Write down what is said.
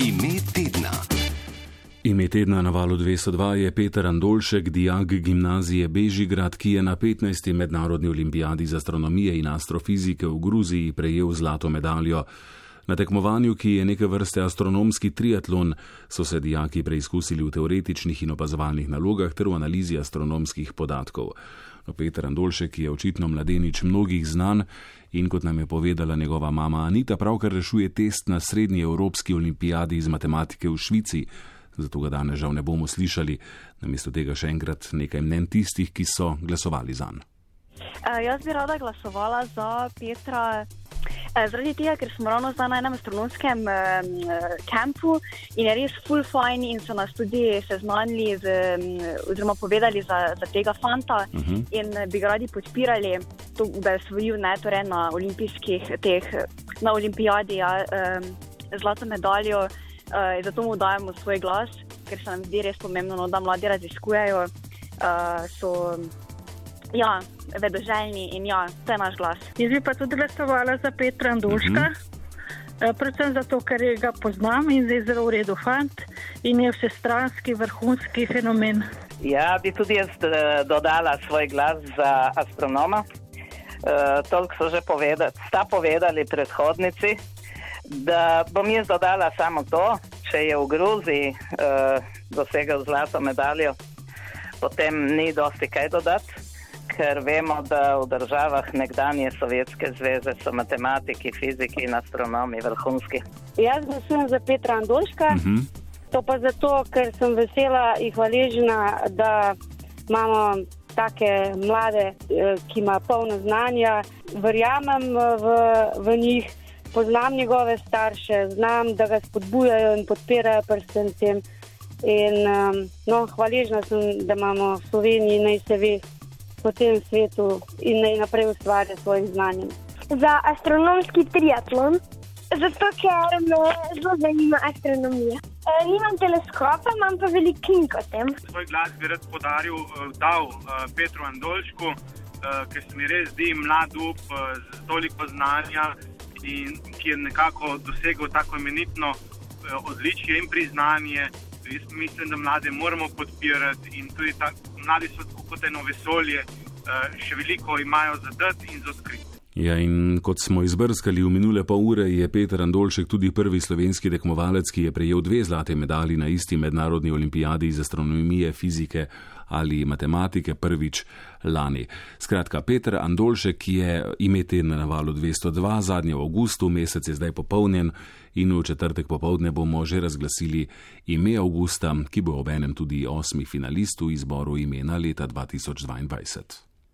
Ime tedna. Ime tedna na valu 202 je Peter Andolšek, dijak gimnazije Bežigrad, ki je na 15. mednarodni olimpijadi za astronomije in astrofizike v Gruziji prejel zlato medaljo. Na tekmovanju, ki je neke vrste astronomski triatlon, so se dijaki preizkusili v teoretičnih in opazovalnih nalogah ter v analizi astronomskih podatkov. Peter Andolšek je očitno mladenič mnogih znan in kot nam je povedala njegova mama Anita, pravkar rešuje test na srednji evropski olimpijadi iz matematike v Švici. Zato ga danes žal ne bomo slišali, namesto tega še enkrat nekaj mnen tistih, ki so glasovali za njega. Uh, jaz bi rada glasovala za Petra, zaradi tega, ker smo ravno zdaj na enem astronomskem kampu in je res full fine in so nas tudi seznanili z, um, oziroma povedali za, za tega fanta uh -huh. in bi ga radi podpirali, to, da je svojil ne, torej na olimpijskih teh, na olimpijadi ja, um, zlato medaljo. Uh, zato mu dajemo svoj glas, ker se nam zdi res pomembno, no, da mladi raziskujejo. Uh, so, ja, vedoželjni in ja, to je naš glas. Jaz bi pa tudi glasovala za Petra Anduška, uh -huh. predvsem zato, ker ga poznam in je zelo v redu fant in je vsestranski, vrhunski fenomen. Ja, bi tudi jaz eh, dodala svoj glas za astronoma. Uh, toliko so že povedali, sta povedali predhodnici, da bom jaz dodala samo to, če je v Gruziji uh, dosegel zlato medaljo, potem ni dosti kaj dodati ker vemo, da v državah nekdanje Sovjetske zveze so matematiki, fiziki in astronomi vrhunski. Jaz glasujem za Petra Andolška. Uh Mhm. -huh. To pa zato, ker sem vesela in hvaležna, da imamo take mlade, eh, ki ima polno znanja. Verjamem v, v njih, poznam njegove starše, znam, da ga spodbujajo in podpirajo predvsem tem. In no, hvaležna sem, da imamo v Sloveniji naj se ve po tem svetu in naj naprej ustvarja svojim znanjem. Za astronomski triatlon, zato ker me zelo zanima astronomija. E, nimam teleskopa, imam pa veliko knjig o tem. Svoj glas bi rad podaril, dal Petru Andolšku, ker se mi res zdi mlad up z toliko znanja in ki je nekako dosegel tako imenitno odličje in priznanje. Jaz mislim, da mlade moramo podpirati in tudi ta, mladi so kot eno vesolje, še veliko imajo za dati in za odkriti. Ja, in kot smo izbrskali v minule pol ure, je Peter Andolšek tudi prvi slovenski tekmovalec, ki je prejel dve zlate medalji na isti mednarodni olimpijadi iz astronomije, fizike ali matematike prvič lani. Skratka, Peter Andolšek je imeti na navalu 202, zadnji v avgustu, mesec je zdaj popolnjen in v četrtek popovdne bomo že razglasili ime avgusta, ki bo obenem tudi osmi finalist v izboru imena leta 2022.